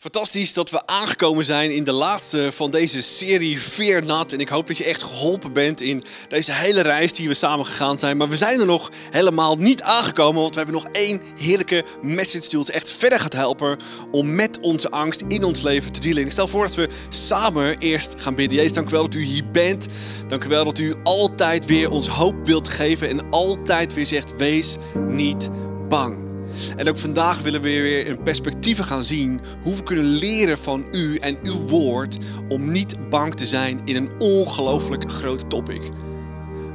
Fantastisch dat we aangekomen zijn in de laatste van deze serie Fear Not. En ik hoop dat je echt geholpen bent in deze hele reis die we samen gegaan zijn. Maar we zijn er nog helemaal niet aangekomen, want we hebben nog één heerlijke message die ons echt verder gaat helpen om met onze angst in ons leven te dealen. Ik stel voor dat we samen eerst gaan bidden. Jezus, dank u wel dat u hier bent. Dank u wel dat u altijd weer ons hoop wilt geven en altijd weer zegt, wees niet bang. En ook vandaag willen we weer in perspectieven gaan zien hoe we kunnen leren van u en uw woord om niet bang te zijn in een ongelooflijk groot topic.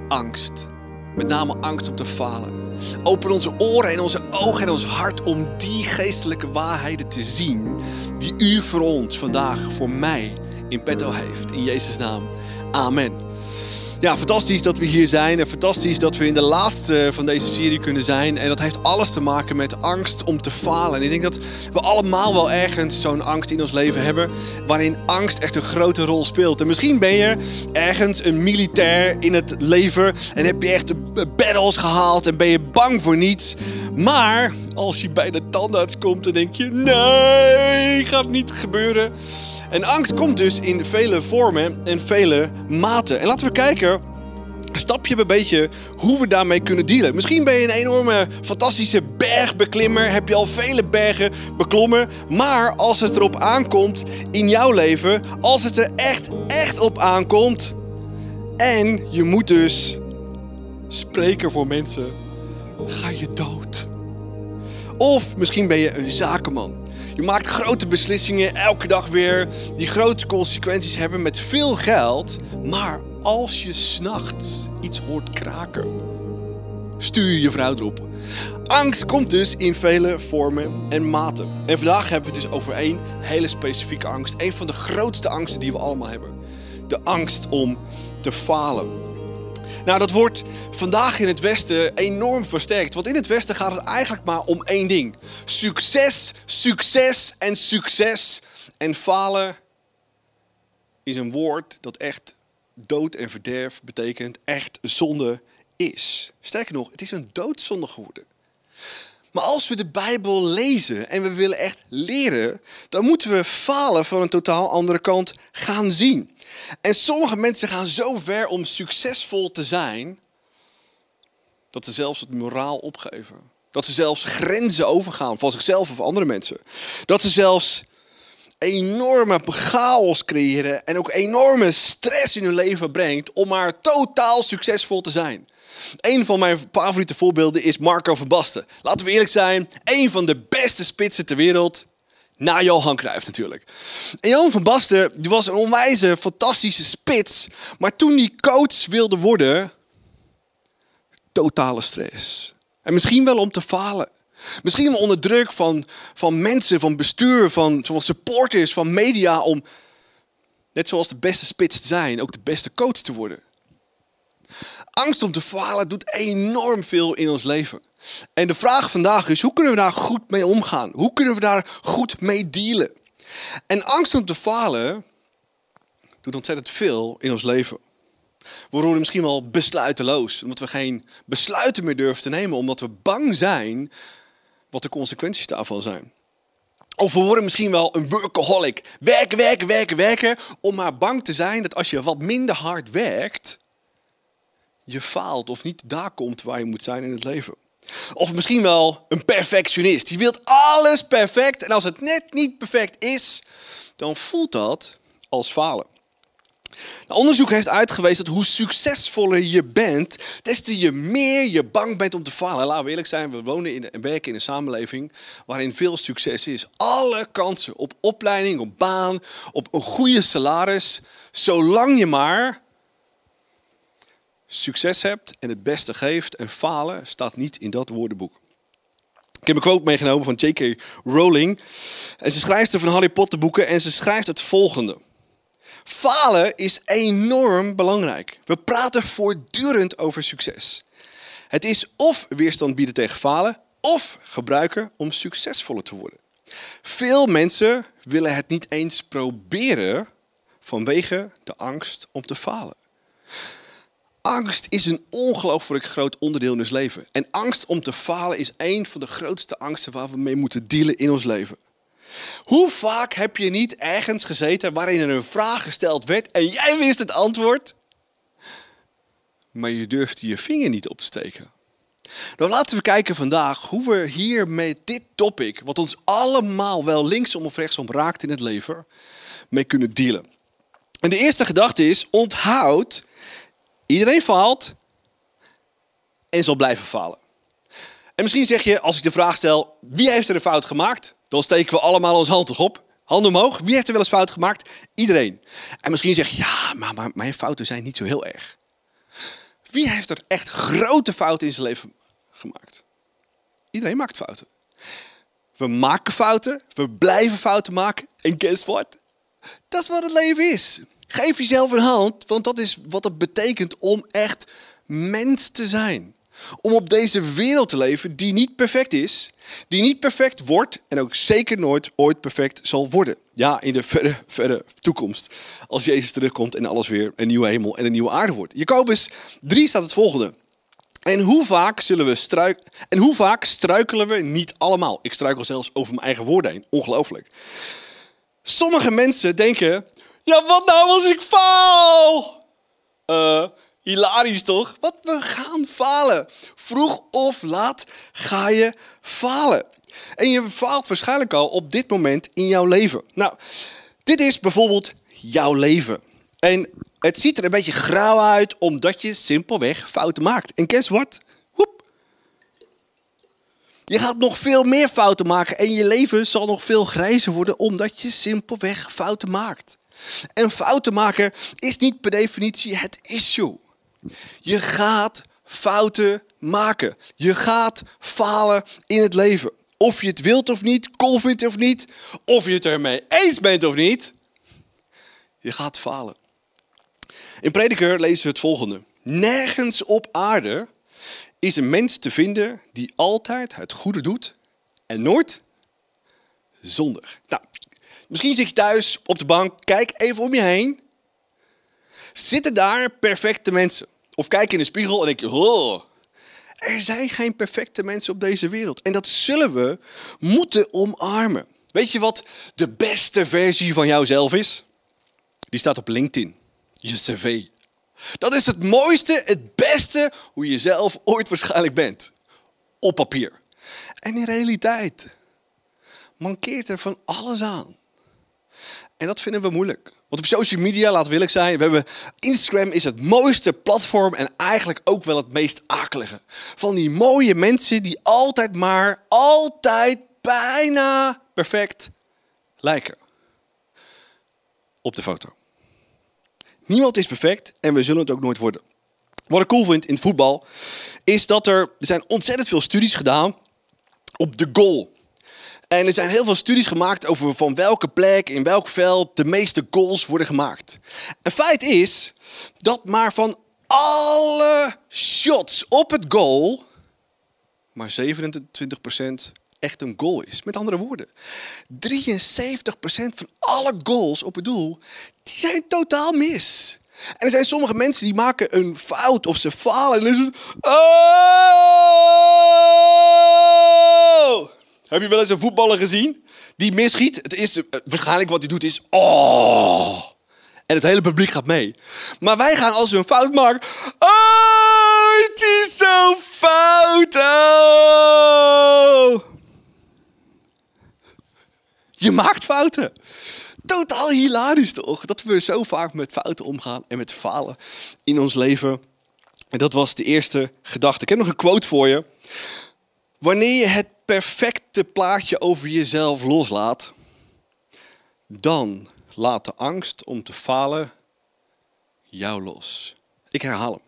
Angst. Met name angst om te falen. Open onze oren en onze ogen en ons hart om die geestelijke waarheden te zien die u voor ons vandaag, voor mij, in petto heeft. In Jezus' naam. Amen. Ja, fantastisch dat we hier zijn en fantastisch dat we in de laatste van deze serie kunnen zijn. En dat heeft alles te maken met angst om te falen. En ik denk dat we allemaal wel ergens zo'n angst in ons leven hebben, waarin angst echt een grote rol speelt. En misschien ben je ergens een militair in het leven en heb je echt battles gehaald en ben je bang voor niets. Maar als je bij de tandarts komt, dan denk je: nee, gaat niet gebeuren. En angst komt dus in vele vormen en vele maten. En laten we kijken stapje bij beetje hoe we daarmee kunnen dealen. Misschien ben je een enorme, fantastische bergbeklimmer. Heb je al vele bergen beklommen. Maar als het erop aankomt in jouw leven, als het er echt, echt op aankomt. En je moet dus spreken voor mensen, ga je dood. Of misschien ben je een zakenman. Je maakt grote beslissingen elke dag weer, die grote consequenties hebben met veel geld. Maar als je s'nachts iets hoort kraken, stuur je je vrouw erop. Angst komt dus in vele vormen en maten. En vandaag hebben we het dus over één hele specifieke angst. Een van de grootste angsten die we allemaal hebben. De angst om te falen. Nou, dat wordt vandaag in het Westen enorm versterkt. Want in het Westen gaat het eigenlijk maar om één ding: succes, succes en succes. En falen is een woord dat echt dood en verderf betekent, echt zonde is. Sterker nog, het is een doodzonde geworden. Maar als we de Bijbel lezen en we willen echt leren, dan moeten we falen van een totaal andere kant gaan zien. En sommige mensen gaan zo ver om succesvol te zijn, dat ze zelfs het moraal opgeven. Dat ze zelfs grenzen overgaan van zichzelf of andere mensen. Dat ze zelfs enorme chaos creëren en ook enorme stress in hun leven brengt om maar totaal succesvol te zijn. Een van mijn favoriete voorbeelden is Marco van Basten. Laten we eerlijk zijn, een van de beste spitsen ter wereld. Na Johan Cruijff natuurlijk. En Johan van Basten die was een onwijze, fantastische spits. Maar toen hij coach wilde worden, totale stress. En misschien wel om te falen. Misschien onder druk van, van mensen, van bestuur, van, van supporters, van media. Om, net zoals de beste spits te zijn, ook de beste coach te worden. Angst om te falen doet enorm veel in ons leven. En de vraag vandaag is, hoe kunnen we daar goed mee omgaan? Hoe kunnen we daar goed mee dealen? En angst om te falen doet ontzettend veel in ons leven. We worden misschien wel besluiteloos, omdat we geen besluiten meer durven te nemen, omdat we bang zijn wat de consequenties daarvan zijn. Of we worden misschien wel een workaholic. Werken, werken, werken, werken. Om maar bang te zijn dat als je wat minder hard werkt, je faalt of niet daar komt waar je moet zijn in het leven. Of misschien wel een perfectionist. Die wilt alles perfect en als het net niet perfect is, dan voelt dat als falen. Nou, onderzoek heeft uitgewezen dat hoe succesvoller je bent, des te je meer je bang bent om te falen. Laten we eerlijk zijn, we wonen en werken in een samenleving waarin veel succes is. Alle kansen op opleiding, op baan, op een goede salaris, zolang je maar succes hebt en het beste geeft en falen staat niet in dat woordenboek. Ik heb een quote meegenomen van J.K. Rowling. En ze schrijft er van Harry Potter boeken en ze schrijft het volgende. Falen is enorm belangrijk. We praten voortdurend over succes. Het is of weerstand bieden tegen falen, of gebruiken om succesvoller te worden. Veel mensen willen het niet eens proberen vanwege de angst om te falen. Angst is een ongelooflijk groot onderdeel in ons leven. En angst om te falen is een van de grootste angsten waar we mee moeten dealen in ons leven. Hoe vaak heb je niet ergens gezeten waarin er een vraag gesteld werd en jij wist het antwoord, maar je durfde je vinger niet op te steken? Nou, laten we kijken vandaag hoe we hier met dit topic, wat ons allemaal wel linksom of rechtsom raakt in het leven, mee kunnen dealen. En de eerste gedachte is: onthoud, iedereen faalt en zal blijven falen. En misschien zeg je, als ik de vraag stel, wie heeft er een fout gemaakt? Dan steken we allemaal ons hand op. Handen omhoog. Wie heeft er wel eens fout gemaakt? Iedereen. En misschien zeg je, ja, maar, maar mijn fouten zijn niet zo heel erg. Wie heeft er echt grote fouten in zijn leven gemaakt? Iedereen maakt fouten. We maken fouten, we blijven fouten maken. En guess what? Dat is wat het leven is. Geef jezelf een hand, want dat is wat het betekent om echt mens te zijn om op deze wereld te leven die niet perfect is, die niet perfect wordt en ook zeker nooit ooit perfect zal worden. Ja, in de verre, verre toekomst. Als Jezus terugkomt en alles weer een nieuwe hemel en een nieuwe aarde wordt. Jacobus 3 staat het volgende. En hoe vaak zullen we struikelen? En hoe vaak struikelen we niet allemaal? Ik struikel zelfs over mijn eigen woorden heen. Ongelooflijk. Sommige mensen denken: ja, wat nou als ik faal? Uh, Hilarisch toch? Wat we gaan falen. Vroeg of laat ga je falen. En je faalt waarschijnlijk al op dit moment in jouw leven. Nou, dit is bijvoorbeeld jouw leven. En het ziet er een beetje grauw uit omdat je simpelweg fouten maakt. En guess what? Hoep. Je gaat nog veel meer fouten maken en je leven zal nog veel grijzer worden omdat je simpelweg fouten maakt. En fouten maken is niet per definitie het issue. Je gaat fouten maken. Je gaat falen in het leven. Of je het wilt of niet, cool vindt of niet, of je het ermee eens bent of niet. Je gaat falen. In Prediker lezen we het volgende. Nergens op aarde is een mens te vinden die altijd het goede doet en nooit zondig. Nou, misschien zit je thuis op de bank, kijk even om je heen. Zitten daar perfecte mensen? Of kijk in de spiegel en denk oh, er zijn geen perfecte mensen op deze wereld. En dat zullen we moeten omarmen. Weet je wat de beste versie van jouzelf is? Die staat op LinkedIn. Je cv. Dat is het mooiste, het beste hoe je zelf ooit waarschijnlijk bent. Op papier. En in realiteit mankeert er van alles aan. En dat vinden we moeilijk. Want op social media, laat wil ik zijn, we hebben Instagram is het mooiste platform en eigenlijk ook wel het meest akelige. Van die mooie mensen die altijd maar, altijd bijna perfect lijken. Op de foto. Niemand is perfect en we zullen het ook nooit worden. Wat ik cool vind in het voetbal is dat er, er zijn ontzettend veel studies gedaan op de goal. En er zijn heel veel studies gemaakt over van welke plek, in welk veld de meeste goals worden gemaakt. En feit is dat maar van alle shots op het goal, maar 27% echt een goal is. Met andere woorden, 73% van alle goals op het doel, die zijn totaal mis. En er zijn sommige mensen die maken een fout of ze falen en dan is het... Oh! Heb je wel eens een voetballer gezien die misschiet? Het is, eh, waarschijnlijk wat hij doet is... Oh! En het hele publiek gaat mee. Maar wij gaan als we een fout maken... Oh, het is zo fout! Oh! Je maakt fouten. Totaal hilarisch toch? Dat we zo vaak met fouten omgaan en met falen in ons leven. En dat was de eerste gedachte. Ik heb nog een quote voor je. Wanneer je het perfecte plaatje over jezelf loslaat, dan laat de angst om te falen jou los. Ik herhaal hem.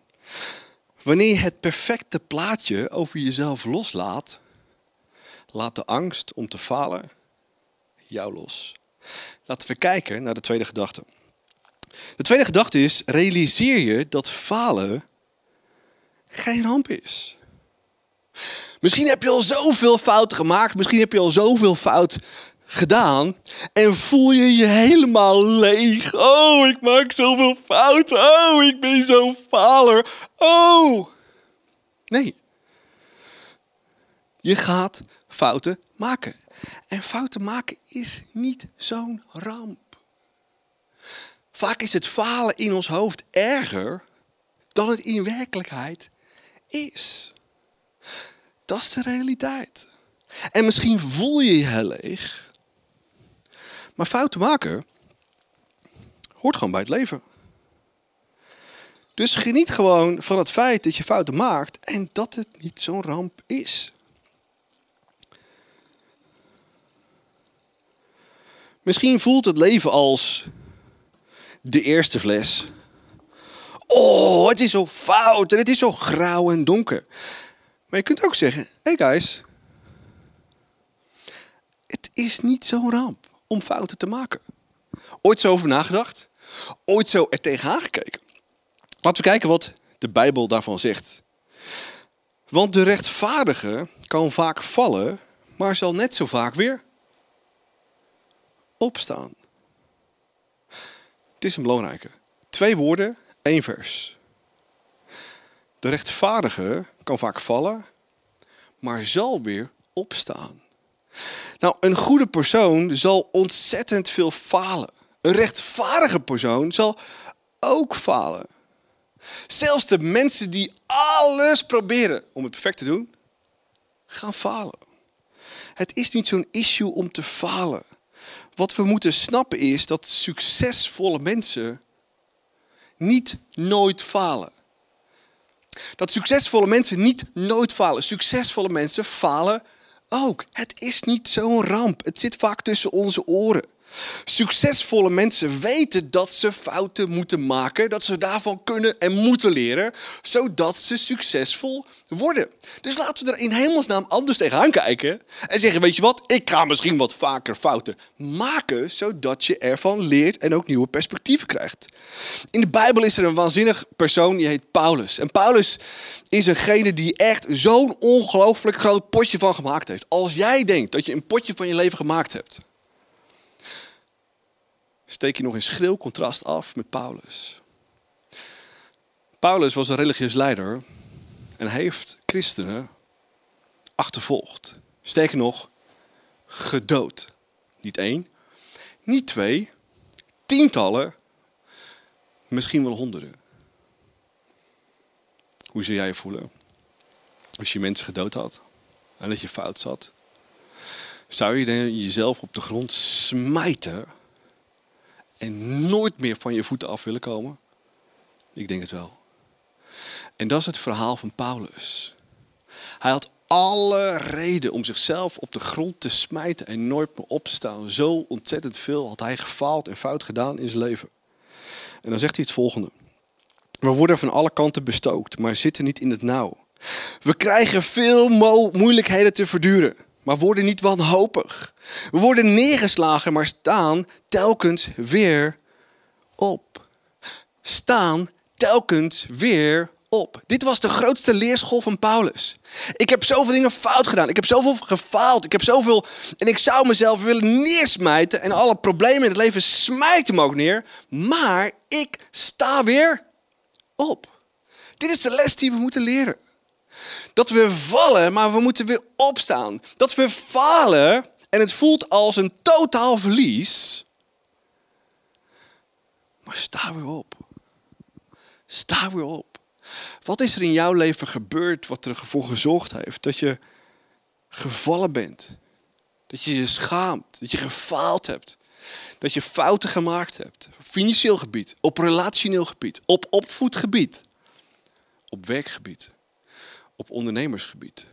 Wanneer je het perfecte plaatje over jezelf loslaat, laat de angst om te falen jou los. Laten we kijken naar de tweede gedachte. De tweede gedachte is: realiseer je dat falen geen ramp is. Misschien heb je al zoveel fouten gemaakt. Misschien heb je al zoveel fout gedaan. En voel je je helemaal leeg. Oh, ik maak zoveel fouten. Oh, ik ben zo'n faler. Oh. Nee. Je gaat fouten maken. En fouten maken is niet zo'n ramp. Vaak is het falen in ons hoofd erger dan het in werkelijkheid is. Dat is de realiteit. En misschien voel je je heel leeg. Maar fouten maken hoort gewoon bij het leven. Dus geniet gewoon van het feit dat je fouten maakt en dat het niet zo'n ramp is. Misschien voelt het leven als de eerste fles. Oh, het is zo fout en het is zo grauw en donker. Maar je kunt ook zeggen: hey guys, het is niet zo'n ramp om fouten te maken. Ooit zo over nagedacht? Ooit zo er tegenaan gekeken? Laten we kijken wat de Bijbel daarvan zegt. Want de rechtvaardige kan vaak vallen, maar zal net zo vaak weer opstaan. Het is een belangrijke. Twee woorden, één vers. De rechtvaardige kan vaak vallen, maar zal weer opstaan. Nou, een goede persoon zal ontzettend veel falen. Een rechtvaardige persoon zal ook falen. Zelfs de mensen die alles proberen om het perfect te doen, gaan falen. Het is niet zo'n issue om te falen. Wat we moeten snappen is dat succesvolle mensen niet nooit falen. Dat succesvolle mensen niet nooit falen. Succesvolle mensen falen ook. Het is niet zo'n ramp. Het zit vaak tussen onze oren. Succesvolle mensen weten dat ze fouten moeten maken, dat ze daarvan kunnen en moeten leren, zodat ze succesvol worden. Dus laten we er in hemelsnaam anders tegenaan kijken en zeggen: Weet je wat, ik ga misschien wat vaker fouten maken, zodat je ervan leert en ook nieuwe perspectieven krijgt. In de Bijbel is er een waanzinnig persoon, die heet Paulus. En Paulus is eengene die echt zo'n ongelooflijk groot potje van gemaakt heeft. Als jij denkt dat je een potje van je leven gemaakt hebt steek je nog in schril contrast af met Paulus. Paulus was een religieus leider en heeft christenen achtervolgd. Sterker nog, gedood. Niet één, niet twee, tientallen, misschien wel honderden. Hoe zou jij je voelen als je mensen gedood had en dat je fout zat? Zou je jezelf op de grond smijten en nooit meer van je voeten af willen komen? Ik denk het wel. En dat is het verhaal van Paulus. Hij had alle reden om zichzelf op de grond te smijten en nooit meer op te staan. Zo ontzettend veel had hij gefaald en fout gedaan in zijn leven. En dan zegt hij het volgende. We worden van alle kanten bestookt, maar zitten niet in het nauw. We krijgen veel moeilijkheden te verduren maar worden niet wanhopig. We worden neergeslagen, maar staan telkens weer op. Staan telkens weer op. Dit was de grootste leerschool van Paulus. Ik heb zoveel dingen fout gedaan. Ik heb zoveel gefaald. Ik heb zoveel. En ik zou mezelf willen neersmijten. En alle problemen in het leven smijten me ook neer. Maar ik sta weer op. Dit is de les die we moeten leren. Dat we vallen, maar we moeten weer opstaan. Dat we falen en het voelt als een totaal verlies. Maar sta weer op. Sta weer op. Wat is er in jouw leven gebeurd wat ervoor gezorgd heeft dat je gevallen bent? Dat je je schaamt, dat je gefaald hebt. Dat je fouten gemaakt hebt. Op financieel gebied, op relationeel gebied, op opvoedgebied, op werkgebied op ondernemersgebied?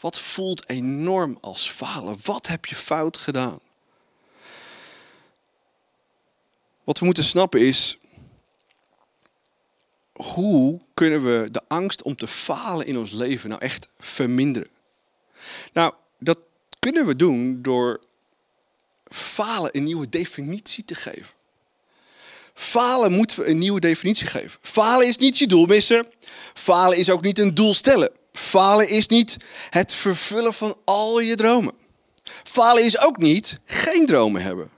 Wat voelt enorm als falen? Wat heb je fout gedaan? Wat we moeten snappen is, hoe kunnen we de angst om te falen in ons leven nou echt verminderen? Nou, dat kunnen we doen door falen een nieuwe definitie te geven. Falen moeten we een nieuwe definitie geven. Falen is niet je doel missen. Falen is ook niet een doel stellen. Falen is niet het vervullen van al je dromen. Falen is ook niet geen dromen hebben.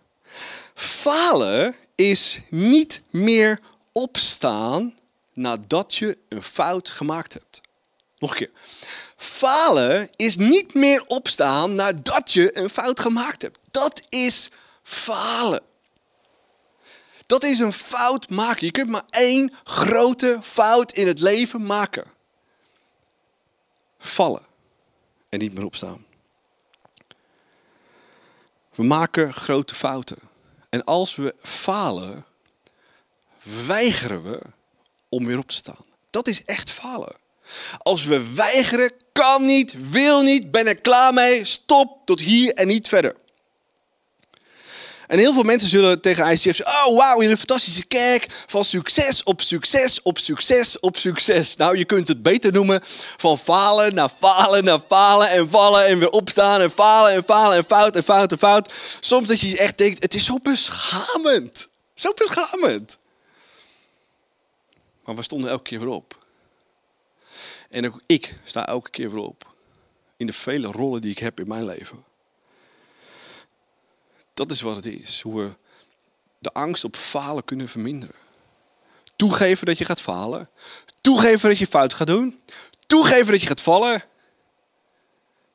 Falen is niet meer opstaan nadat je een fout gemaakt hebt. Nog een keer. Falen is niet meer opstaan nadat je een fout gemaakt hebt. Dat is falen. Dat is een fout maken. Je kunt maar één grote fout in het leven maken. Vallen en niet meer opstaan. We maken grote fouten. En als we falen, weigeren we om weer op te staan. Dat is echt falen. Als we weigeren, kan niet, wil niet, ben er klaar mee, stop tot hier en niet verder. En heel veel mensen zullen tegen ICF zeggen: Oh, wauw, in een fantastische kerk. Van succes op succes op succes op succes. Nou, je kunt het beter noemen: van falen naar falen naar falen en vallen en weer opstaan en falen en falen en fout en fout en fout. Soms dat je echt denkt: Het is zo beschamend. Zo beschamend. Maar we stonden elke keer weer op. En ook ik sta elke keer weer op. In de vele rollen die ik heb in mijn leven. Dat is wat het is. Hoe we de angst op falen kunnen verminderen. Toegeven dat je gaat falen. Toegeven dat je fout gaat doen. Toegeven dat je gaat vallen.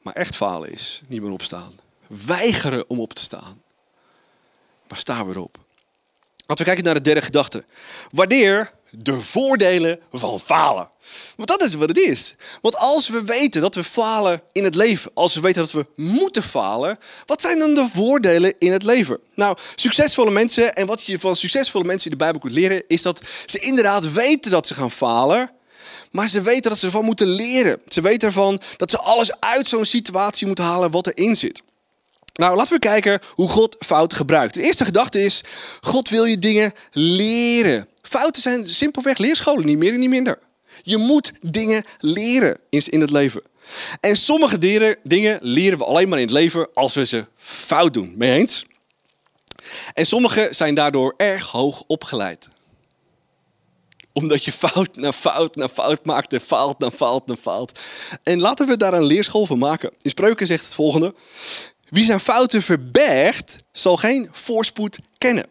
Maar echt falen is niet meer opstaan. Weigeren om op te staan. Maar sta weer op. Laten we kijken naar de derde gedachte. Waardeer de voordelen van falen. Want dat is wat het is. Want als we weten dat we falen in het leven, als we weten dat we moeten falen, wat zijn dan de voordelen in het leven? Nou, succesvolle mensen en wat je van succesvolle mensen in de Bijbel kunt leren, is dat ze inderdaad weten dat ze gaan falen, maar ze weten dat ze ervan moeten leren. Ze weten ervan dat ze alles uit zo'n situatie moeten halen wat erin zit. Nou, laten we kijken hoe God fouten gebruikt. De eerste gedachte is: God wil je dingen leren. Fouten zijn simpelweg leerscholen, niet meer en niet minder. Je moet dingen leren in het leven. En sommige dingen leren we alleen maar in het leven als we ze fout doen. Mee eens? En sommige zijn daardoor erg hoog opgeleid. Omdat je fout na fout na fout maakt en faalt na faalt na faalt. En laten we daar een leerschool van maken. In Spreuken zegt het volgende. Wie zijn fouten verbergt, zal geen voorspoed kennen.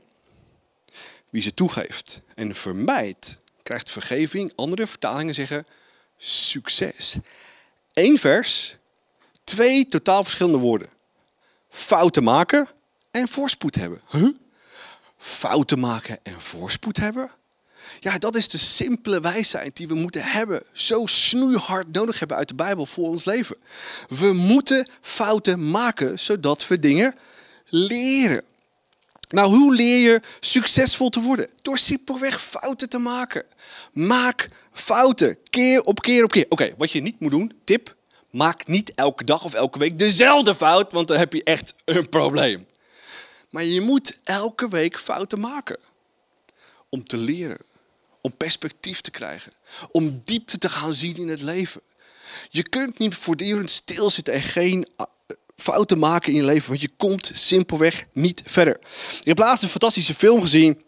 Wie ze toegeeft en vermijdt, krijgt vergeving. Andere vertalingen zeggen succes. Eén vers, twee totaal verschillende woorden. Fouten maken en voorspoed hebben. Huh? Fouten maken en voorspoed hebben? Ja, dat is de simpele wijsheid die we moeten hebben. Zo snoeihard nodig hebben uit de Bijbel voor ons leven. We moeten fouten maken zodat we dingen leren. Nou, hoe leer je succesvol te worden? Door simpelweg fouten te maken. Maak fouten, keer op keer op keer. Oké, wat je niet moet doen, tip, maak niet elke dag of elke week dezelfde fout, want dan heb je echt een probleem. Maar je moet elke week fouten maken. Om te leren, om perspectief te krijgen, om diepte te gaan zien in het leven. Je kunt niet voortdurend stilzitten en geen fouten maken in je leven, want je komt simpelweg niet verder. Ik heb laatst een fantastische film gezien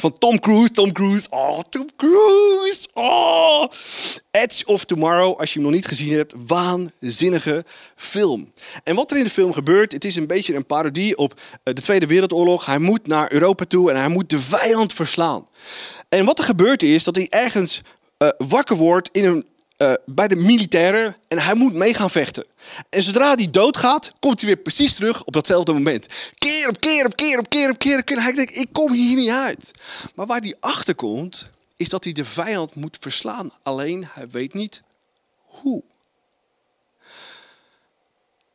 van Tom Cruise. Tom Cruise, oh, Tom Cruise, oh. Edge of Tomorrow, als je hem nog niet gezien hebt, waanzinnige film. En wat er in de film gebeurt, het is een beetje een parodie op eh, de Tweede Wereldoorlog. Hij moet naar Europa toe en hij moet de vijand verslaan. En wat er gebeurt is dat hij ergens uh, wakker wordt in een uh, bij de militairen en hij moet mee gaan vechten. En zodra hij doodgaat, komt hij weer precies terug op datzelfde moment. Keer op keer op keer op keer op keer op keer. Hij denkt, ik kom hier niet uit. Maar waar hij achter komt, is dat hij de vijand moet verslaan. Alleen hij weet niet hoe.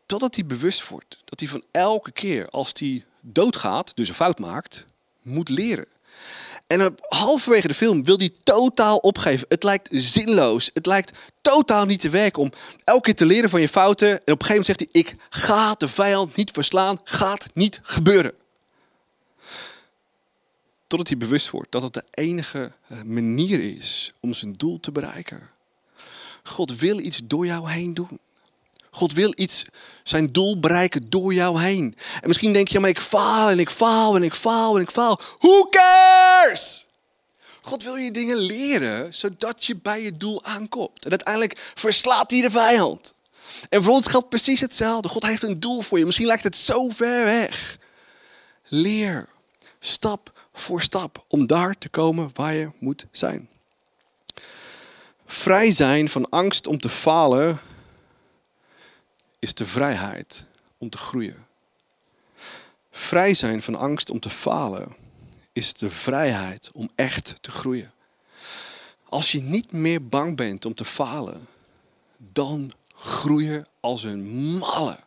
Totdat hij bewust wordt dat hij van elke keer als hij doodgaat, dus een fout maakt, moet leren. En halverwege de film wil hij totaal opgeven. Het lijkt zinloos. Het lijkt totaal niet te werken om elke keer te leren van je fouten. En op een gegeven moment zegt hij: Ik ga de vijand niet verslaan. Gaat niet gebeuren. Totdat hij bewust wordt dat het de enige eh, manier is om zijn doel te bereiken. God wil iets door jou heen doen. God wil iets, zijn doel bereiken door jou heen. En misschien denk je, maar ik faal en ik faal en ik faal en ik faal. Who cares? God wil je dingen leren, zodat je bij je doel aankomt. En uiteindelijk verslaat hij de vijand. En voor ons geldt precies hetzelfde. God heeft een doel voor je. Misschien lijkt het zo ver weg. Leer, stap voor stap, om daar te komen waar je moet zijn. Vrij zijn van angst om te falen is de vrijheid om te groeien. Vrij zijn van angst om te falen is de vrijheid om echt te groeien. Als je niet meer bang bent om te falen, dan groei je als een malle.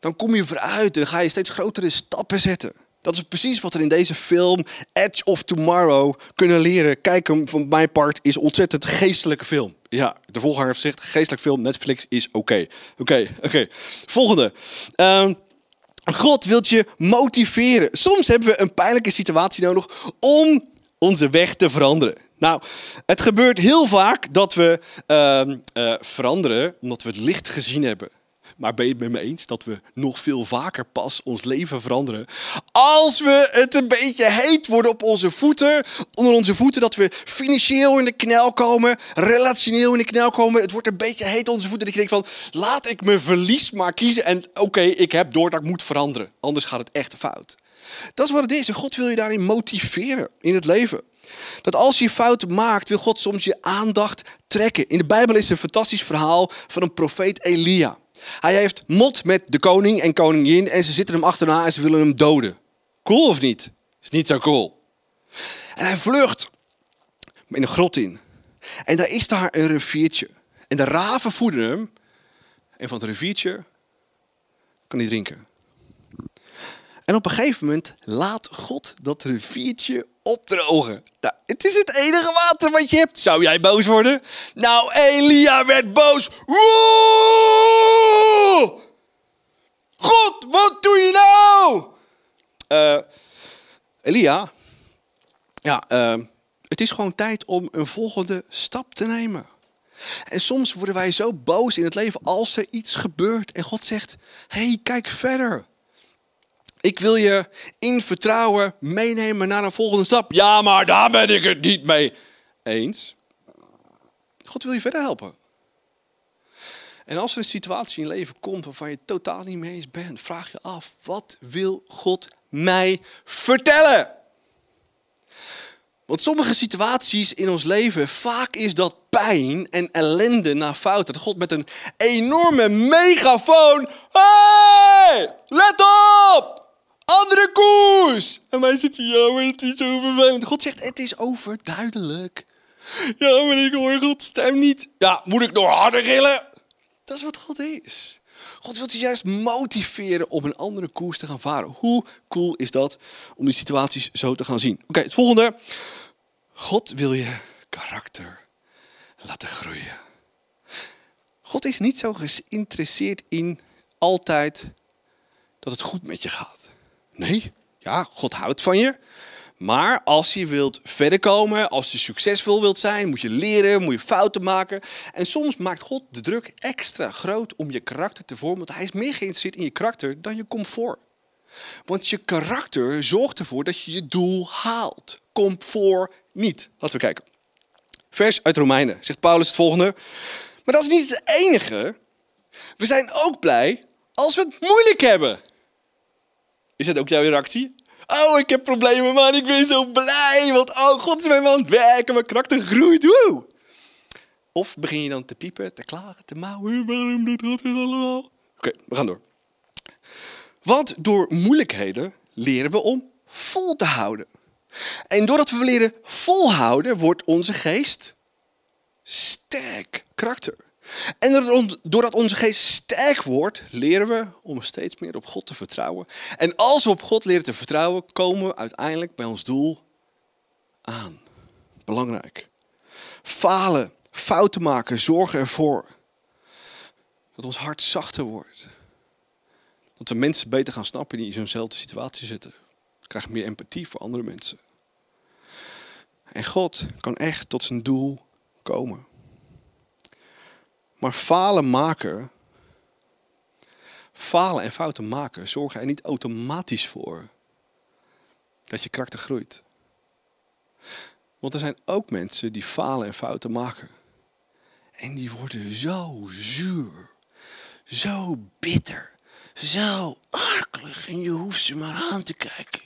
Dan kom je vooruit en ga je steeds grotere stappen zetten. Dat is precies wat we in deze film Edge of Tomorrow kunnen leren. Kijk hem van mijn part is ontzettend geestelijke film. Ja, de volganger heeft gezegd geestelijk film, Netflix is oké. Oké, oké. Volgende. Ehm, God wilt je motiveren. Soms hebben we een pijnlijke situatie nodig om onze weg te veranderen. Nou, het gebeurt heel vaak dat we ehm, eh, veranderen omdat we het licht gezien hebben. Maar ben je het met me eens dat we nog veel vaker pas ons leven veranderen? Als we het een beetje heet worden op onze voeten, onder onze voeten, dat we financieel in de knel komen, relationeel in de knel komen. Het wordt een beetje heet onder onze voeten. Dat je denkt van, laat ik mijn verlies maar kiezen. En oké, ik heb door dat ik moet veranderen. Anders gaat het echt fout. Dat is wat het is. En God wil je daarin motiveren in het leven. Dat als je fouten maakt, wil God soms je aandacht trekken. In de Bijbel is een fantastisch verhaal van een profeet Elia. Hij heeft mot met de koning en koningin en ze zitten hem achterna en ze willen hem doden. Cool of niet? Is niet zo cool. En hij vlucht in een grot in. En daar is daar een riviertje. En de raven voeden hem. En van het riviertje kan hij drinken. En op een gegeven moment laat God dat riviertje opdrogen. Nou, het is het enige water wat je hebt. Zou jij boos worden? Nou, Elia werd boos. Woe! God, wat doe je nou? Uh, Elia, ja, uh, het is gewoon tijd om een volgende stap te nemen. En soms worden wij zo boos in het leven als er iets gebeurt en God zegt: hey, kijk verder. Ik wil je in vertrouwen meenemen naar een volgende stap. Ja, maar daar ben ik het niet mee eens. God wil je verder helpen. En als er een situatie in je leven komt waarvan je totaal niet mee eens bent, vraag je af, wat wil God mij vertellen? Want sommige situaties in ons leven, vaak is dat pijn en ellende naar fouten. Dat God met een enorme megafoon, hey, let op! Andere koers! En wij zitten, ja, maar het is zo vervelend. God zegt, het is overduidelijk. Ja, maar ik hoor Gods stem niet. Ja, moet ik nog harder gillen? Dat is wat God is. God wil je juist motiveren om een andere koers te gaan varen. Hoe cool is dat om die situaties zo te gaan zien? Oké, het volgende. God wil je karakter laten groeien. God is niet zo geïnteresseerd in altijd dat het goed met je gaat. Nee, ja, God houdt van je. Maar als je wilt verder komen, als je succesvol wilt zijn, moet je leren, moet je fouten maken. En soms maakt God de druk extra groot om je karakter te vormen, want hij is meer geïnteresseerd in je karakter dan je comfort. Want je karakter zorgt ervoor dat je je doel haalt. Comfort niet. Laten we kijken. Vers uit Romeinen zegt Paulus het volgende. Maar dat is niet het enige. We zijn ook blij als we het moeilijk hebben. Is dat ook jouw reactie? Oh, ik heb problemen, man. Ik ben zo blij. Want, oh, God is mijn man werken. Mijn karakter groeit. Woe! Of begin je dan te piepen, te klagen, te mouwen. Waarom doet dit allemaal? Oké, we gaan door. Want door moeilijkheden leren we om vol te houden. En doordat we leren volhouden, wordt onze geest sterk. Karakter. En doordat onze geest sterk wordt, leren we om steeds meer op God te vertrouwen. En als we op God leren te vertrouwen, komen we uiteindelijk bij ons doel aan. Belangrijk. Falen, fouten maken, zorgen ervoor dat ons hart zachter wordt. Dat we mensen beter gaan snappen die in zo'nzelfde situatie zitten. Krijg meer empathie voor andere mensen. En God kan echt tot zijn doel komen. Maar falen maken, falen en fouten maken, zorgen er niet automatisch voor dat je karakter groeit. Want er zijn ook mensen die falen en fouten maken. En die worden zo zuur, zo bitter, zo akelig. En je hoeft ze maar aan te kijken.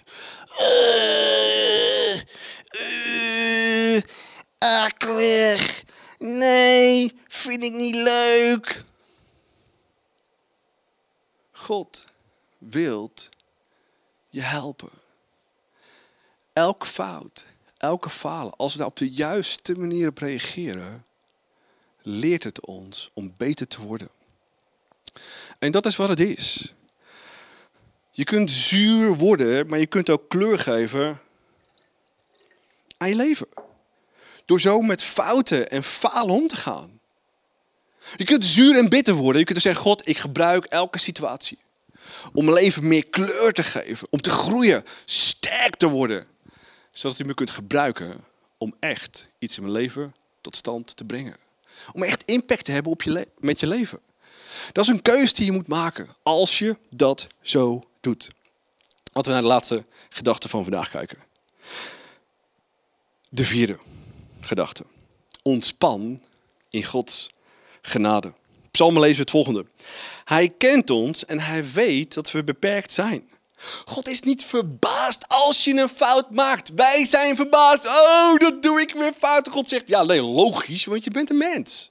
Uh, akelig. Nee, vind ik niet leuk. God wilt je helpen. Elke fout, elke falen, als we daar op de juiste manier op reageren, leert het ons om beter te worden. En dat is wat het is. Je kunt zuur worden, maar je kunt ook kleur geven aan je leven. Door zo met fouten en falen om te gaan. Je kunt zuur en bitter worden. Je kunt zeggen, God, ik gebruik elke situatie. Om mijn leven meer kleur te geven. Om te groeien, sterk te worden. Zodat u me kunt gebruiken om echt iets in mijn leven tot stand te brengen. Om echt impact te hebben op je met je leven. Dat is een keuze die je moet maken als je dat zo doet. Laten we naar de laatste gedachte van vandaag kijken. De vierde gedachte. Ontspan in Gods genade. Psalmen lezen we het volgende. Hij kent ons en hij weet dat we beperkt zijn. God is niet verbaasd als je een fout maakt. Wij zijn verbaasd. Oh, dat doe ik weer fout. God zegt, ja, nee, logisch, want je bent een mens.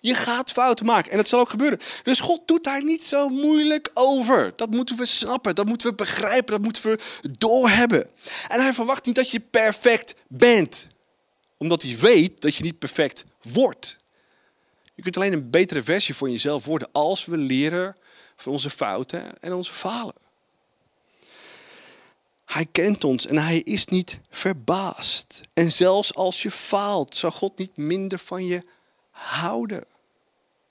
Je gaat fouten maken en dat zal ook gebeuren. Dus God doet daar niet zo moeilijk over. Dat moeten we snappen, dat moeten we begrijpen, dat moeten we doorhebben. En hij verwacht niet dat je perfect bent, omdat hij weet dat je niet perfect wordt. Je kunt alleen een betere versie van jezelf worden als we leren van onze fouten en onze falen. Hij kent ons en hij is niet verbaasd. En zelfs als je faalt, zal God niet minder van je houden.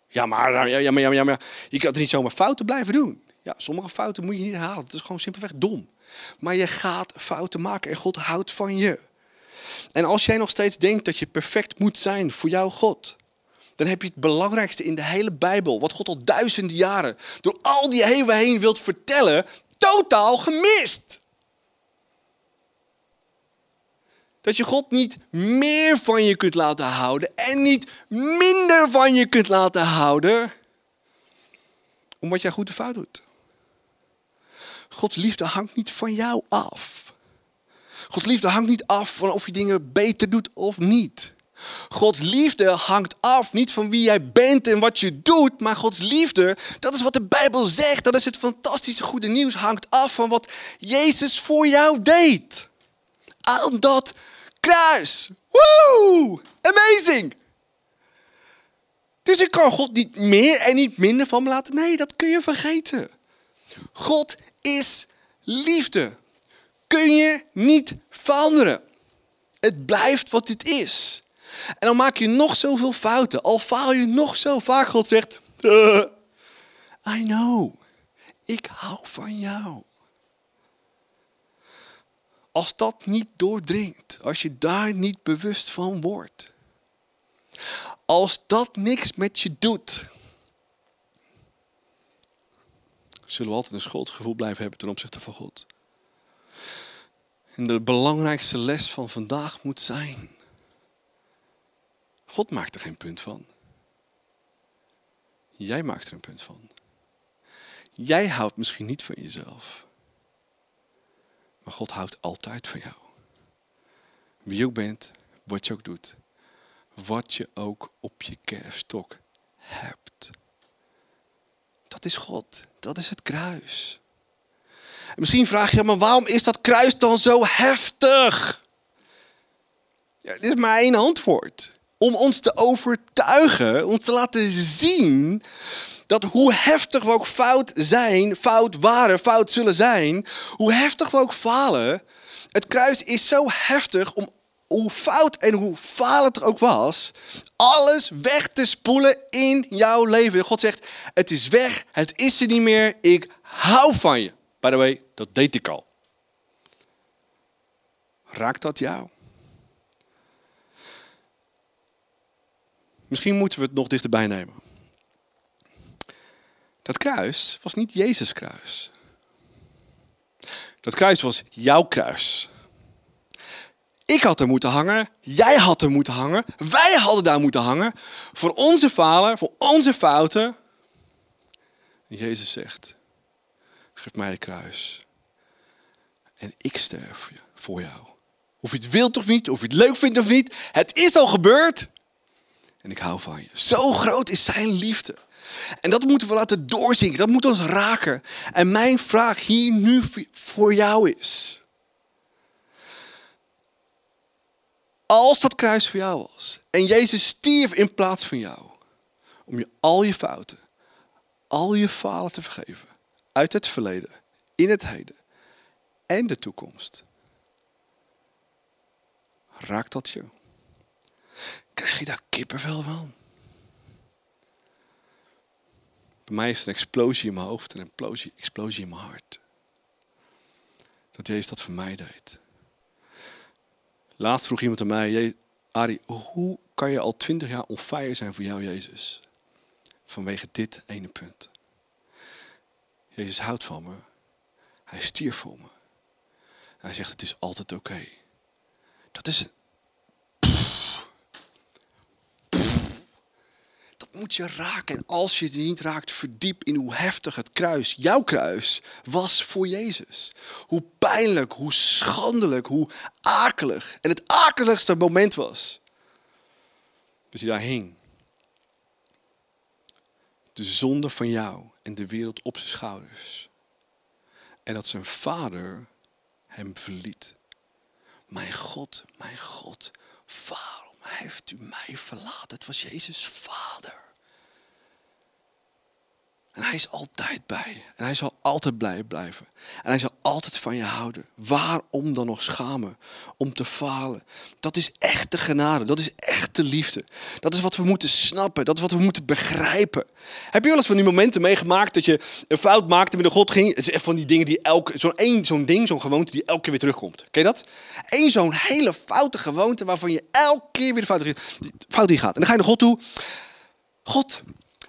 Ja, maar, ja, maar, ja, maar, je kan het niet zomaar fouten blijven doen. Ja, sommige fouten moet je niet herhalen. Het is gewoon simpelweg dom. Maar je gaat fouten maken en God houdt van je. En als jij nog steeds denkt dat je perfect moet zijn voor jouw God, dan heb je het belangrijkste in de hele Bijbel, wat God al duizenden jaren door al die eeuwen heen wilt vertellen, totaal gemist. Dat je God niet meer van je kunt laten houden en niet minder van je kunt laten houden. Omdat jij goed de fout doet. Gods liefde hangt niet van jou af. Gods liefde hangt niet af van of je dingen beter doet of niet. Gods liefde hangt af niet van wie jij bent en wat je doet, maar Gods liefde, dat is wat de Bijbel zegt, dat is het fantastische goede nieuws, hangt af van wat Jezus voor jou deed. Aan dat kruis. Woe! Amazing! Dus ik kan God niet meer en niet minder van me laten. Nee, dat kun je vergeten. God is liefde. Kun je niet veranderen. Het blijft wat dit is. En dan maak je nog zoveel fouten. Al faal je nog zo vaak. God zegt, uh, I know. Ik hou van jou. Als dat niet doordringt, als je daar niet bewust van wordt, als dat niks met je doet, zullen we altijd een schuldgevoel blijven hebben ten opzichte van God. En de belangrijkste les van vandaag moet zijn: God maakt er geen punt van. Jij maakt er een punt van. Jij houdt misschien niet van jezelf. Maar God houdt altijd van jou. Wie je ook bent, wat je ook doet. Wat je ook op je kerfstok hebt. Dat is God. Dat is het kruis. En misschien vraag je, maar waarom is dat kruis dan zo heftig? Ja, dit is maar één antwoord. Om ons te overtuigen, ons te laten zien dat hoe heftig we ook fout zijn, fout waren, fout zullen zijn, hoe heftig we ook falen, het kruis is zo heftig om hoe fout en hoe falend het ook was, alles weg te spoelen in jouw leven. God zegt, het is weg, het is er niet meer, ik hou van je. By the way, dat deed ik al. Raakt dat jou? Misschien moeten we het nog dichterbij nemen. Dat kruis was niet Jezus kruis. Dat kruis was jouw kruis. Ik had er moeten hangen, jij had er moeten hangen, wij hadden daar moeten hangen. Voor onze falen, voor onze fouten. En Jezus zegt, geef mij je kruis. En ik sterf voor jou. Of je het wilt of niet, of je het leuk vindt of niet. Het is al gebeurd. En ik hou van je. Zo groot is zijn liefde. En dat moeten we laten doorzinken. Dat moet ons raken. En mijn vraag hier nu voor jou is. Als dat kruis voor jou was. En Jezus stierf in plaats van jou. Om je al je fouten, al je falen te vergeven. Uit het verleden, in het heden en de toekomst. Raakt dat je? Krijg je daar kippenvel van? Bij mij is er een explosie in mijn hoofd en een explosie, explosie in mijn hart. Dat Jezus dat voor mij deed. Laatst vroeg iemand aan mij, Ari, hoe kan je al twintig jaar on fire zijn voor jou, Jezus? Vanwege dit ene punt. Jezus houdt van me. Hij stierf voor me. hij zegt, het is altijd oké. Dat is moet je raken. En als je die niet raakt, verdiep in hoe heftig het kruis, jouw kruis, was voor Jezus. Hoe pijnlijk, hoe schandelijk, hoe akelig. En het akeligste moment was dat hij daar hing. De zonde van jou en de wereld op zijn schouders. En dat zijn vader hem verliet. Mijn God, mijn God, waarom heeft u mij verlaten? Het was Jezus' vader. En hij is altijd bij. En hij zal altijd blij blijven. En hij zal altijd van je houden. Waarom dan nog schamen? Om te falen. Dat is echte genade. Dat is echte liefde. Dat is wat we moeten snappen. Dat is wat we moeten begrijpen. Heb je wel eens van die momenten meegemaakt dat je een fout maakte met een God ging? Het is echt van die dingen die elke... Zo'n één zo'n ding, zo'n gewoonte die elke keer weer terugkomt. Ken je dat? Eén zo'n hele foute gewoonte waarvan je elke keer weer de fout, fout in gaat. En dan ga je naar God toe. God,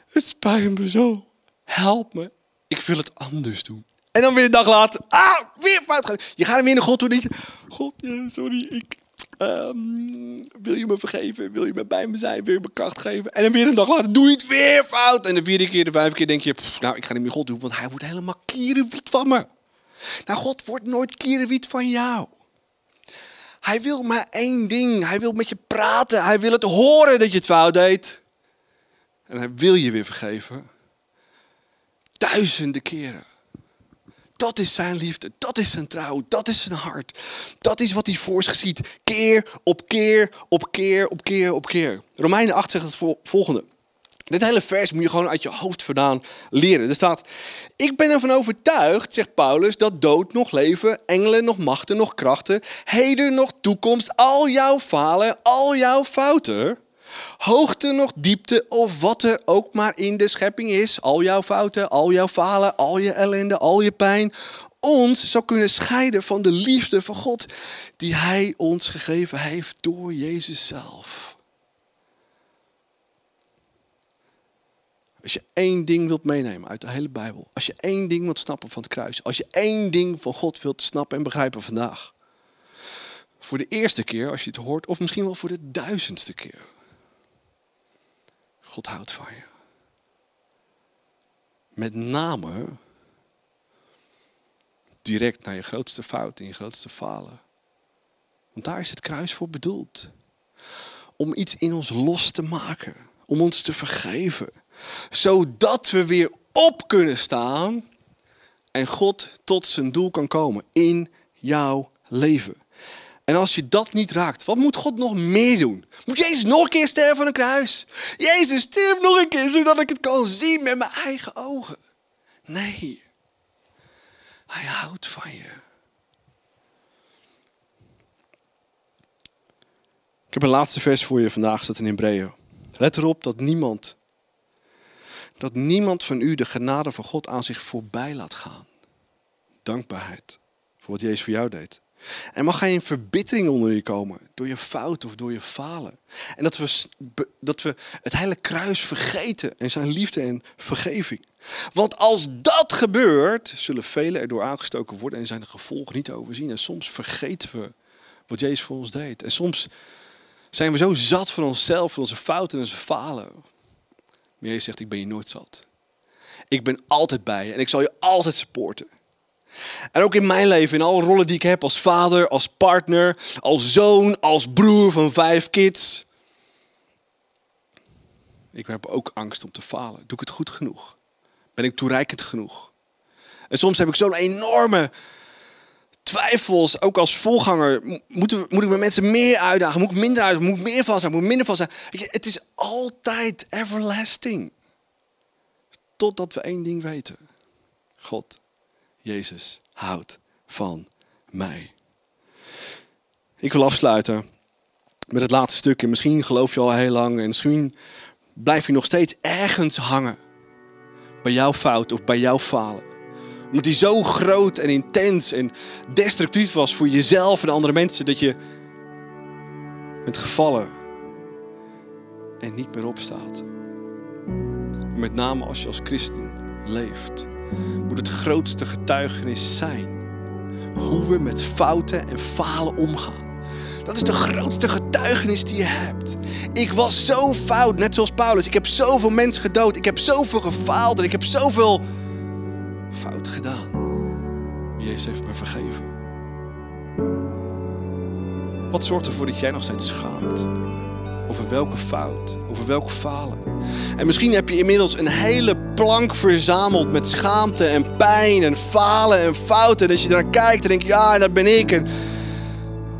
het spijt me zo help me, ik wil het anders doen. En dan weer een dag later, ah, weer fout gaan. Je gaat weer naar God toe en je, God, sorry, ik, um, wil je me vergeven? Wil je me bij me zijn? Wil je me kracht geven? En dan weer een dag later, doe je het weer fout. En de vierde keer, de vijfde keer denk je, nou, ik ga niet meer God doen, want hij wordt helemaal kierenwiet van me. Nou, God wordt nooit kierenwiet van jou. Hij wil maar één ding. Hij wil met je praten. Hij wil het horen dat je het fout deed. En hij wil je weer vergeven. Duizenden keren. Dat is zijn liefde, dat is zijn trouw, dat is zijn hart. Dat is wat hij voor zich ziet. Keer op keer op keer op keer op keer. Romeinen 8 zegt het volgende. Dit hele vers moet je gewoon uit je hoofd vandaan leren. Er staat, ik ben ervan overtuigd, zegt Paulus, dat dood nog leven, engelen nog machten nog krachten, heden nog toekomst, al jouw falen, al jouw fouten, Hoogte nog diepte of wat er ook maar in de schepping is. Al jouw fouten, al jouw falen, al je ellende, al je pijn. Ons zou kunnen scheiden van de liefde van God die Hij ons gegeven heeft door Jezus zelf. Als je één ding wilt meenemen uit de hele Bijbel. Als je één ding wilt snappen van het kruis. Als je één ding van God wilt snappen en begrijpen vandaag. Voor de eerste keer als je het hoort. Of misschien wel voor de duizendste keer. God houdt van je. Met name direct naar je grootste fout en je grootste falen. Want daar is het kruis voor bedoeld. Om iets in ons los te maken. Om ons te vergeven. Zodat we weer op kunnen staan. En God tot zijn doel kan komen in jouw leven. En als je dat niet raakt, wat moet God nog meer doen? Moet Jezus nog een keer sterven aan een kruis? Jezus, sterf nog een keer, zodat ik het kan zien met mijn eigen ogen. Nee, hij houdt van je. Ik heb een laatste vers voor je vandaag, staat in Hebreeën. Let erop dat niemand, dat niemand van u de genade van God aan zich voorbij laat gaan. Dankbaarheid voor wat Jezus voor jou deed. En mag geen verbittering onder je komen door je fout of door je falen. En dat we, dat we het hele kruis vergeten en zijn liefde en vergeving. Want als dat gebeurt, zullen velen erdoor aangestoken worden en zijn de gevolgen niet overzien. En soms vergeten we wat Jezus voor ons deed. En soms zijn we zo zat van onszelf, van onze fouten en onze falen. Maar Jezus zegt, ik ben je nooit zat. Ik ben altijd bij je en ik zal je altijd supporten. En ook in mijn leven, in alle rollen die ik heb als vader, als partner, als zoon, als broer van vijf kids. Ik heb ook angst om te falen. Doe ik het goed genoeg? Ben ik toereikend genoeg? En soms heb ik zo'n enorme twijfels, ook als voorganger. Moet, moet ik met mensen meer uitdagen? Moet ik minder uitdagen? Moet ik meer van zijn? Moet ik minder van zijn? Het is altijd everlasting. Totdat we één ding weten. God, Jezus, houdt van mij. Ik wil afsluiten met het laatste stukje. Misschien geloof je al heel lang en misschien blijf je nog steeds ergens hangen. Bij jouw fout of bij jouw falen. Omdat die zo groot en intens en destructief was voor jezelf en andere mensen dat je bent gevallen en niet meer opstaat. Met name als je als christen leeft, moet het grootste getuigenis zijn hoe we met fouten en falen omgaan. Dat is de grootste getuigenis die je hebt. Ik was zo fout, net zoals Paulus. Ik heb zoveel mensen gedood. Ik heb zoveel gefaald en ik heb zoveel fouten gedaan. Jezus heeft me vergeven. Wat zorgt ervoor dat jij nog steeds schaamt? Over welke fout, over welk falen. En misschien heb je inmiddels een hele plank verzameld met schaamte en pijn en falen en fouten. En als je daar kijkt, dan denk je, ja, dat ben ik. En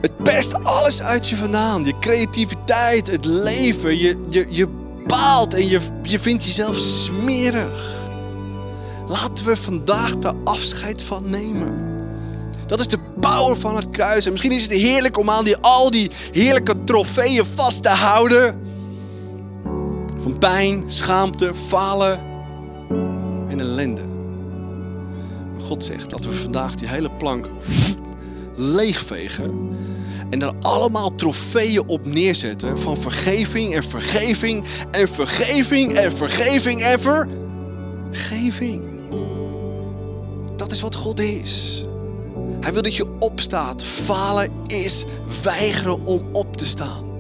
het pest alles uit je vandaan. Je creativiteit, het leven. Je, je, je baalt en je, je vindt jezelf smerig. Laten we vandaag daar afscheid van nemen. Dat is de power van het kruis. En misschien is het heerlijk om aan die, al die heerlijke trofeeën vast te houden. Van pijn, schaamte, falen en ellende. God zegt dat we vandaag die hele plank leegvegen. En er allemaal trofeeën op neerzetten van vergeving en vergeving en vergeving en vergeving en vergeving. Dat is wat God is. Hij wil dat je opstaat. Falen is weigeren om op te staan.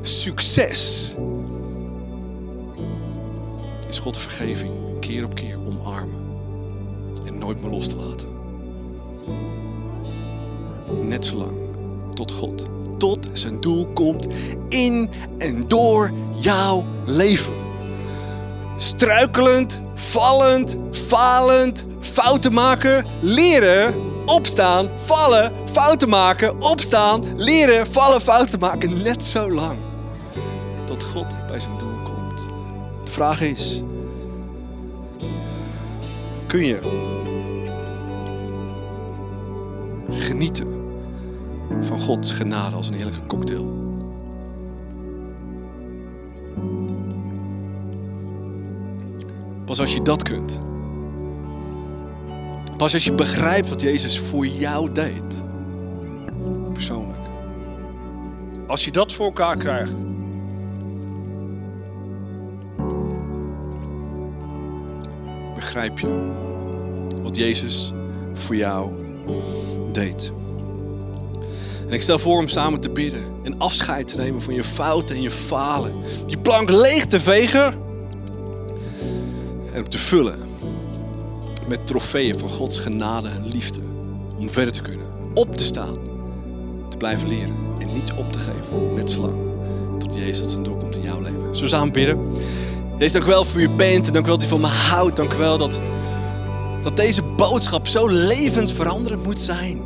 Succes is God vergeving. Keer op keer omarmen. En nooit meer los te laten. Net zolang tot God tot zijn doel komt in en door jouw leven. Struikelend, vallend, falend, fouten maken, leren, opstaan, vallen, fouten maken, opstaan, leren, vallen, fouten maken. Net zo lang tot God bij zijn doel komt. De vraag is, kun je genieten van Gods genade als een heerlijke cocktail? Pas als je dat kunt, Pas als je begrijpt wat Jezus voor jou deed. Persoonlijk. Als je dat voor elkaar krijgt. Begrijp je wat Jezus voor jou deed. En ik stel voor om samen te bidden en afscheid te nemen van je fouten en je falen. Die plank leeg te vegen en te vullen met trofeeën van Gods genade en liefde. Om verder te kunnen. Op te staan. Te blijven leren. En niet op te geven. Net zolang. Tot Jezus zijn doel komt in jouw leven. Zo samen bidden. Jezus, dank u wel voor je bent. En dank u wel dat u van me houdt. Dank u wel dat, dat deze boodschap zo levensveranderend moet zijn.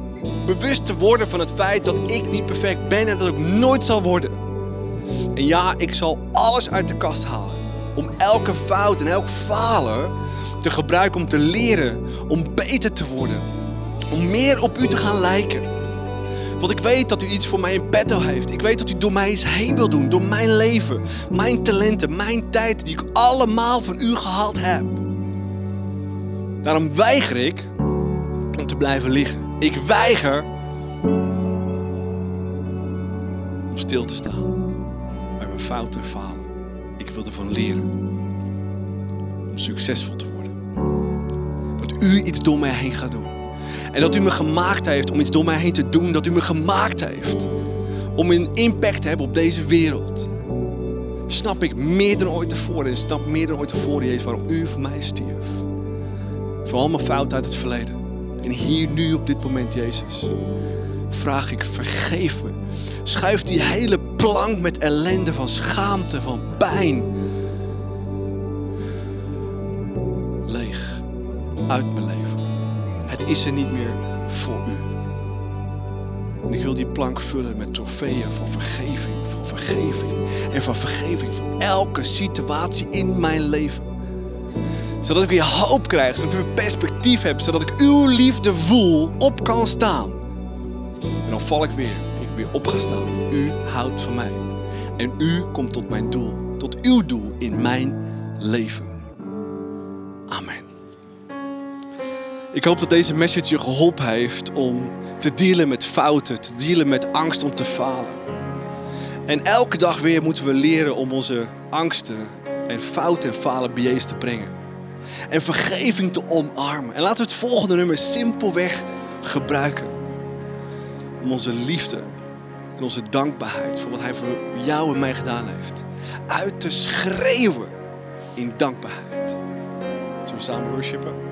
Bewust te worden van het feit dat ik niet perfect ben en dat ik nooit zal worden. En ja, ik zal alles uit de kast halen. Om elke fout en elk falen te gebruiken om te leren, om beter te worden, om meer op u te gaan lijken. Want ik weet dat u iets voor mij in petto heeft. Ik weet dat u door mij iets heen wil doen, door mijn leven, mijn talenten, mijn tijd, die ik allemaal van u gehaald heb. Daarom weiger ik om te blijven liggen. Ik weiger om stil te staan bij mijn fouten en falen. Ik wil ervan leren om succesvol te worden u iets door mij heen gaat doen. En dat u me gemaakt heeft om iets door mij heen te doen. Dat u me gemaakt heeft om een impact te hebben op deze wereld. Snap ik meer dan ooit tevoren. En snap meer dan ooit tevoren, Jezus, waarom u voor mij stierf. Voor al mijn fouten uit het verleden. En hier nu op dit moment, Jezus, vraag ik, vergeef me. Schuif die hele plank met ellende van schaamte, van pijn, uit mijn leven. Het is er niet meer voor u. En ik wil die plank vullen met trofeeën van vergeving, van vergeving en van vergeving voor elke situatie in mijn leven. Zodat ik weer hoop krijg, zodat ik weer perspectief heb, zodat ik uw liefde voel, op kan staan. En dan val ik weer, ik weer opgestaan. U houdt van mij. En u komt tot mijn doel, tot uw doel in mijn leven. Ik hoop dat deze message je geholpen heeft om te dealen met fouten, te dealen met angst om te falen. En elke dag weer moeten we leren om onze angsten en fouten en falen bij te brengen. En vergeving te omarmen. En laten we het volgende nummer simpelweg gebruiken. Om onze liefde en onze dankbaarheid voor wat Hij voor jou en mij gedaan heeft. Uit te schreeuwen in dankbaarheid. Zullen we samen worshipen?